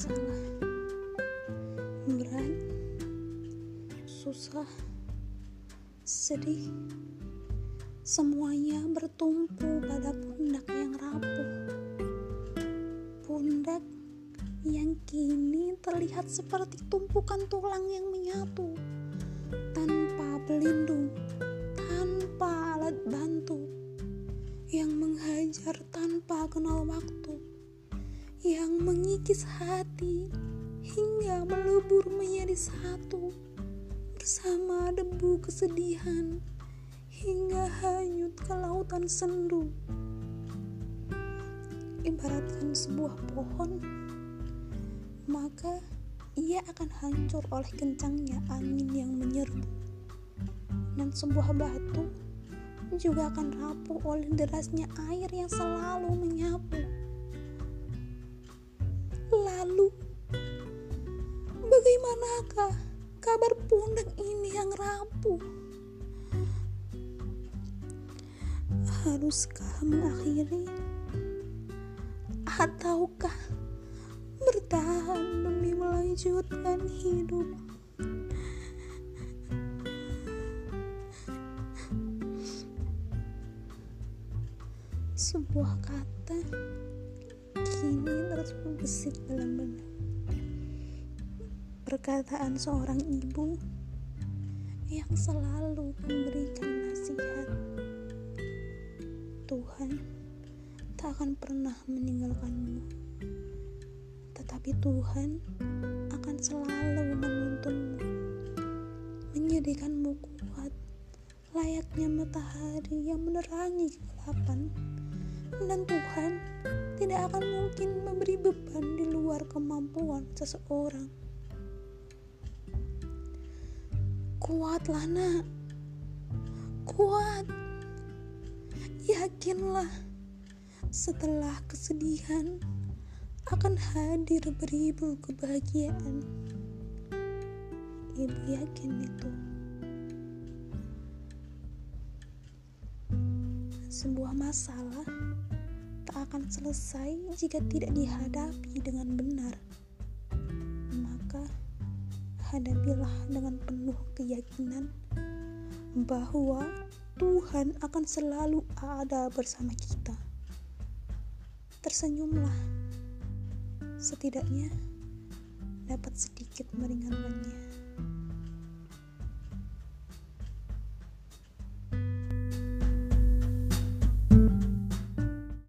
sana berat susah sedih. Semuanya bertumpu pada pundak yang rapuh. Pundak yang kini terlihat seperti tumpukan tulang yang menyatu. Tanpa pelindung tanpa alat bantu. Yang menghajar tanpa kenal waktu yang mengikis hati hingga melebur menjadi satu bersama debu kesedihan hingga hanyut ke lautan sendu. Ibaratkan sebuah pohon, maka ia akan hancur oleh kencangnya angin yang menyerbu. Dan sebuah batu juga akan rapuh oleh derasnya air yang selalu menyapu. Lalu Bagaimanakah kabar pundak ini yang rapuh? Haruskah mengakhiri? Ataukah bertahan demi melanjutkan hidup? Sebuah kata kini terus bergesit dalam benak perkataan seorang ibu yang selalu memberikan nasihat. Tuhan tak akan pernah meninggalkanmu, tetapi Tuhan akan selalu menuntunmu, menjadikanmu kuat, layaknya matahari yang menerangi kegelapan. Dan Tuhan tidak akan mungkin memberi beban di luar kemampuan seseorang. Kuatlah nak. Kuat. Yakinlah Setelah kesedihan Akan hadir beribu kebahagiaan. Ibu yakin itu. Sebuah masalah akan selesai jika tidak dihadapi dengan benar hadapilah dengan penuh keyakinan bahwa Tuhan akan selalu ada bersama kita. Tersenyumlah, setidaknya dapat sedikit meringankannya.